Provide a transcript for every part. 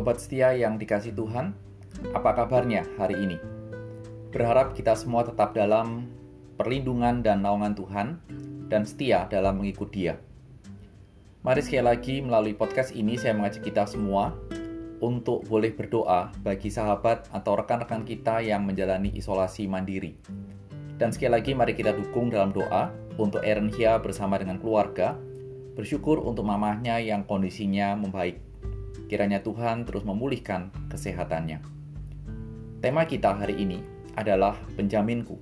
Sobat setia yang dikasih Tuhan, apa kabarnya hari ini? Berharap kita semua tetap dalam perlindungan dan naungan Tuhan dan setia dalam mengikut Dia. Mari sekali lagi melalui podcast ini saya mengajak kita semua untuk boleh berdoa bagi sahabat atau rekan-rekan kita yang menjalani isolasi mandiri. Dan sekali lagi mari kita dukung dalam doa untuk Erin Hia bersama dengan keluarga, bersyukur untuk mamahnya yang kondisinya membaik. Kiranya Tuhan terus memulihkan kesehatannya. Tema kita hari ini adalah penjaminku.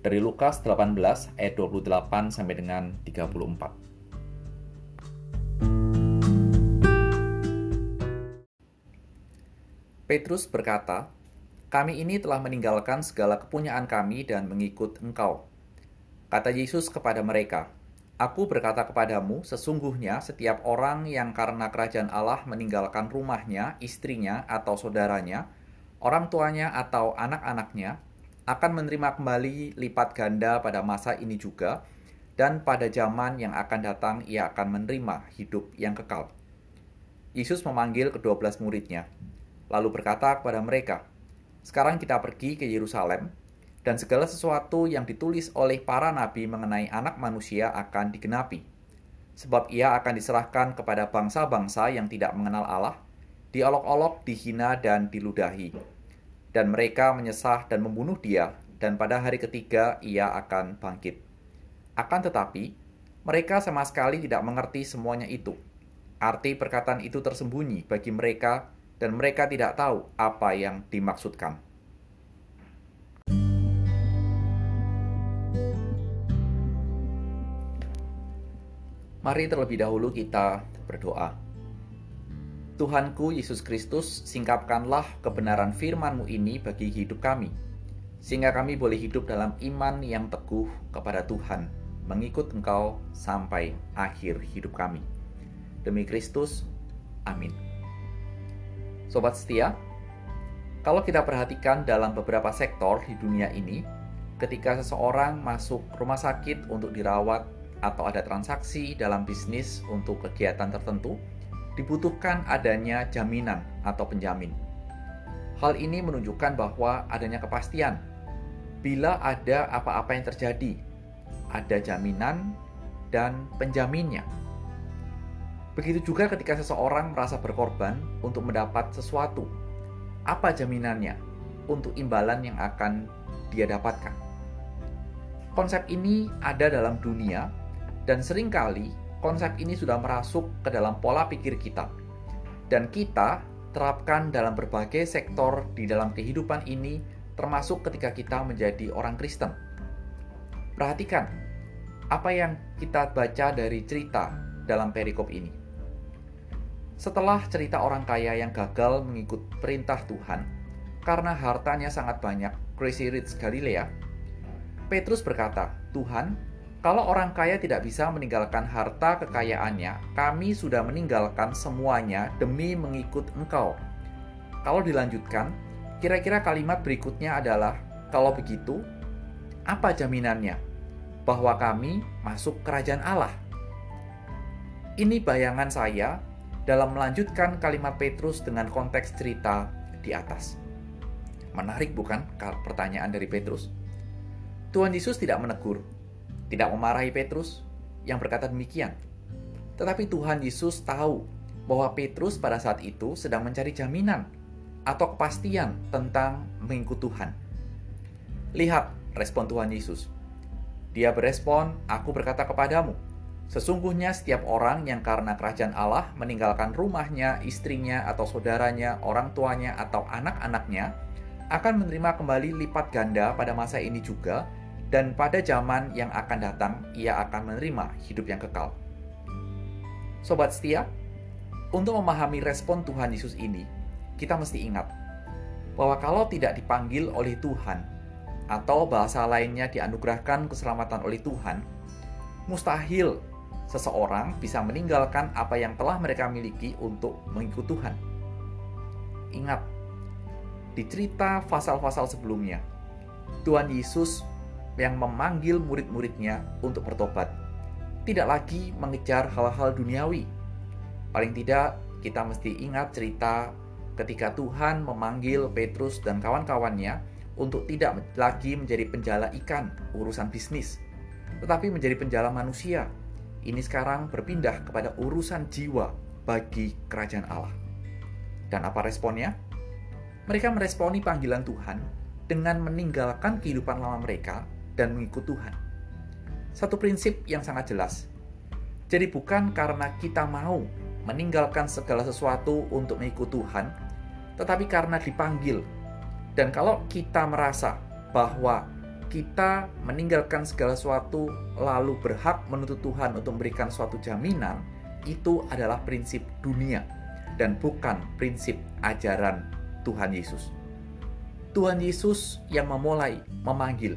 Dari Lukas 18 ayat 28 sampai dengan 34. Petrus berkata, "Kami ini telah meninggalkan segala kepunyaan kami dan mengikut Engkau." Kata Yesus kepada mereka, "Aku berkata kepadamu, sesungguhnya setiap orang yang karena kerajaan Allah meninggalkan rumahnya, istrinya, atau saudaranya, orang tuanya, atau anak-anaknya, akan menerima kembali lipat ganda pada masa ini juga, dan pada zaman yang akan datang ia akan menerima hidup yang kekal." Yesus memanggil kedua belas muridnya lalu berkata kepada mereka, "Sekarang kita pergi ke Yerusalem, dan segala sesuatu yang ditulis oleh para nabi mengenai Anak Manusia akan digenapi, sebab Ia akan diserahkan kepada bangsa-bangsa yang tidak mengenal Allah, diolok-olok, dihina, dan diludahi, dan mereka menyesah dan membunuh Dia, dan pada hari ketiga Ia akan bangkit." Akan tetapi, mereka sama sekali tidak mengerti semuanya itu. Arti perkataan itu tersembunyi bagi mereka dan mereka tidak tahu apa yang dimaksudkan. Mari terlebih dahulu kita berdoa. Tuhanku Yesus Kristus, singkapkanlah kebenaran firman-Mu ini bagi hidup kami, sehingga kami boleh hidup dalam iman yang teguh kepada Tuhan, mengikut Engkau sampai akhir hidup kami. Demi Kristus, amin. Sobat setia, kalau kita perhatikan dalam beberapa sektor di dunia ini, ketika seseorang masuk rumah sakit untuk dirawat atau ada transaksi dalam bisnis untuk kegiatan tertentu, dibutuhkan adanya jaminan atau penjamin. Hal ini menunjukkan bahwa adanya kepastian. Bila ada apa-apa yang terjadi, ada jaminan dan penjaminnya. Begitu juga ketika seseorang merasa berkorban untuk mendapat sesuatu. Apa jaminannya untuk imbalan yang akan dia dapatkan? Konsep ini ada dalam dunia dan sering kali konsep ini sudah merasuk ke dalam pola pikir kita. Dan kita terapkan dalam berbagai sektor di dalam kehidupan ini termasuk ketika kita menjadi orang Kristen. Perhatikan apa yang kita baca dari cerita dalam perikop ini. Setelah cerita orang kaya yang gagal mengikut perintah Tuhan karena hartanya sangat banyak, Crazy Rich Galilea, Petrus berkata, "Tuhan, kalau orang kaya tidak bisa meninggalkan harta kekayaannya, kami sudah meninggalkan semuanya demi mengikut Engkau." Kalau dilanjutkan, kira-kira kalimat berikutnya adalah, "Kalau begitu, apa jaminannya bahwa kami masuk kerajaan Allah?" Ini bayangan saya dalam melanjutkan kalimat Petrus dengan konteks cerita di atas. Menarik bukan pertanyaan dari Petrus? Tuhan Yesus tidak menegur, tidak memarahi Petrus yang berkata demikian. Tetapi Tuhan Yesus tahu bahwa Petrus pada saat itu sedang mencari jaminan atau kepastian tentang mengikut Tuhan. Lihat respon Tuhan Yesus. Dia berespon, "Aku berkata kepadamu, Sesungguhnya setiap orang yang karena kerajaan Allah meninggalkan rumahnya, istrinya, atau saudaranya, orang tuanya, atau anak-anaknya, akan menerima kembali lipat ganda pada masa ini juga, dan pada zaman yang akan datang, ia akan menerima hidup yang kekal. Sobat setia, untuk memahami respon Tuhan Yesus ini, kita mesti ingat bahwa kalau tidak dipanggil oleh Tuhan, atau bahasa lainnya dianugerahkan keselamatan oleh Tuhan, mustahil seseorang bisa meninggalkan apa yang telah mereka miliki untuk mengikut Tuhan. Ingat, di cerita pasal-pasal sebelumnya, Tuhan Yesus yang memanggil murid-muridnya untuk bertobat, tidak lagi mengejar hal-hal duniawi. Paling tidak, kita mesti ingat cerita ketika Tuhan memanggil Petrus dan kawan-kawannya untuk tidak lagi menjadi penjala ikan, urusan bisnis, tetapi menjadi penjala manusia. Ini sekarang berpindah kepada urusan jiwa bagi kerajaan Allah. Dan apa responnya? Mereka meresponi panggilan Tuhan dengan meninggalkan kehidupan lama mereka dan mengikut Tuhan. Satu prinsip yang sangat jelas. Jadi bukan karena kita mau meninggalkan segala sesuatu untuk mengikut Tuhan, tetapi karena dipanggil. Dan kalau kita merasa bahwa kita meninggalkan segala sesuatu lalu berhak menuntut Tuhan untuk memberikan suatu jaminan, itu adalah prinsip dunia dan bukan prinsip ajaran Tuhan Yesus. Tuhan Yesus yang memulai memanggil,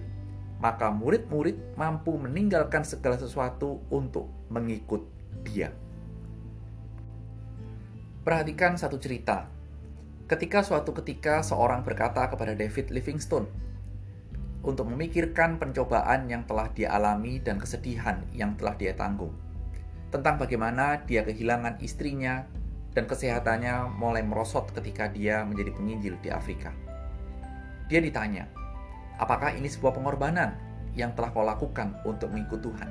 maka murid-murid mampu meninggalkan segala sesuatu untuk mengikut Dia. Perhatikan satu cerita. Ketika suatu ketika seorang berkata kepada David Livingstone untuk memikirkan pencobaan yang telah dia alami dan kesedihan yang telah dia tanggung. Tentang bagaimana dia kehilangan istrinya dan kesehatannya mulai merosot ketika dia menjadi penginjil di Afrika. Dia ditanya, apakah ini sebuah pengorbanan yang telah kau lakukan untuk mengikut Tuhan?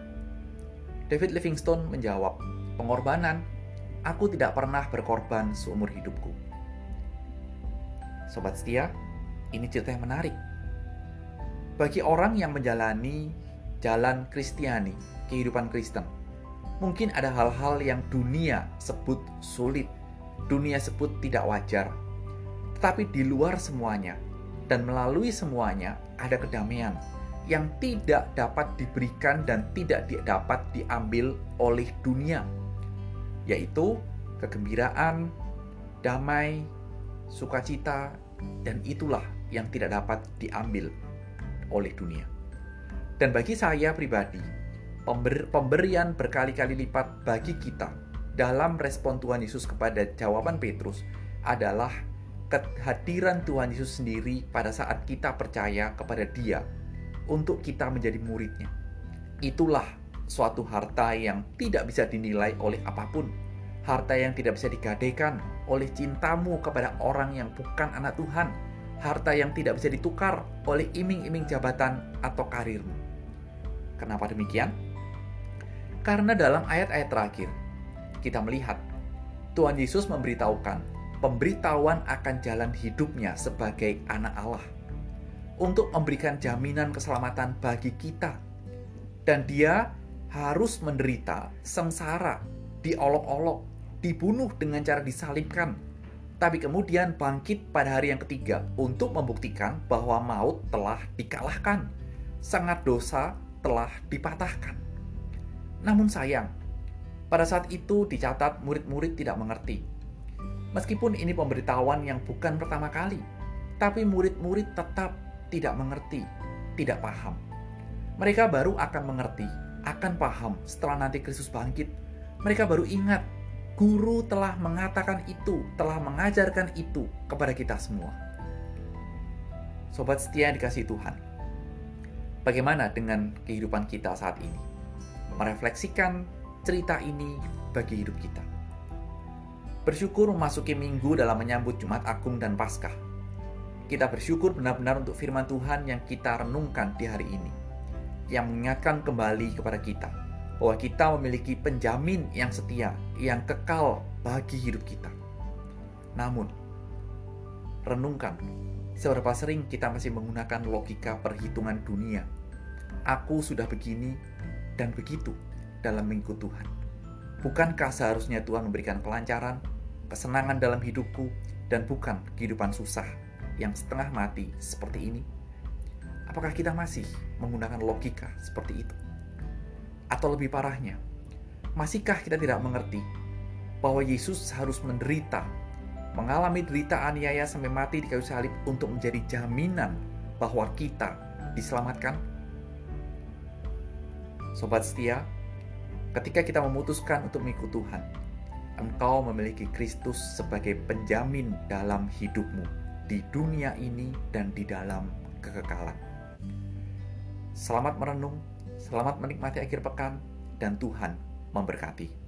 David Livingstone menjawab, pengorbanan Aku tidak pernah berkorban seumur hidupku. Sobat setia, ini cerita yang menarik. Bagi orang yang menjalani jalan Kristiani, kehidupan Kristen, mungkin ada hal-hal yang dunia sebut sulit, dunia sebut tidak wajar. Tetapi di luar semuanya dan melalui semuanya ada kedamaian yang tidak dapat diberikan dan tidak dapat diambil oleh dunia yaitu kegembiraan, damai, sukacita, dan itulah yang tidak dapat diambil oleh dunia. Dan bagi saya pribadi, pember pemberian berkali-kali lipat bagi kita dalam respon Tuhan Yesus kepada jawaban Petrus adalah kehadiran Tuhan Yesus sendiri pada saat kita percaya kepada Dia untuk kita menjadi muridnya. Itulah suatu harta yang tidak bisa dinilai oleh apa pun, harta yang tidak bisa digadaikan oleh cintamu kepada orang yang bukan anak Tuhan, harta yang tidak bisa ditukar oleh iming-iming jabatan atau karirmu. Kenapa demikian? Karena dalam ayat-ayat terakhir, kita melihat Tuhan Yesus memberitahukan pemberitahuan akan jalan hidupnya sebagai anak Allah untuk memberikan jaminan keselamatan bagi kita. Dan dia harus menderita sengsara, diolok-olok, dibunuh dengan cara disalibkan, tapi kemudian bangkit pada hari yang ketiga untuk membuktikan bahwa maut telah dikalahkan, sangat dosa telah dipatahkan. Namun sayang, pada saat itu dicatat murid-murid tidak mengerti. Meskipun ini pemberitahuan yang bukan pertama kali, tapi murid-murid tetap tidak mengerti, tidak paham. Mereka baru akan mengerti akan paham setelah nanti Kristus bangkit. Mereka baru ingat, guru telah mengatakan itu, telah mengajarkan itu kepada kita semua. Sobat setia dikasih Tuhan, bagaimana dengan kehidupan kita saat ini? Merefleksikan cerita ini bagi hidup kita. Bersyukur memasuki minggu dalam menyambut Jumat Agung dan Paskah. Kita bersyukur benar-benar untuk firman Tuhan yang kita renungkan di hari ini yang mengingatkan kembali kepada kita bahwa kita memiliki penjamin yang setia, yang kekal bagi hidup kita. Namun, renungkan seberapa sering kita masih menggunakan logika perhitungan dunia. Aku sudah begini dan begitu dalam mengikut Tuhan. Bukankah seharusnya Tuhan memberikan kelancaran, kesenangan dalam hidupku, dan bukan kehidupan susah yang setengah mati seperti ini? Apakah kita masih menggunakan logika seperti itu? Atau lebih parahnya, masihkah kita tidak mengerti bahwa Yesus harus menderita, mengalami derita aniaya sampai mati di kayu salib untuk menjadi jaminan bahwa kita diselamatkan? Sobat setia, ketika kita memutuskan untuk mengikut Tuhan, engkau memiliki Kristus sebagai penjamin dalam hidupmu di dunia ini dan di dalam kekekalan. Selamat merenung, selamat menikmati akhir pekan, dan Tuhan memberkati.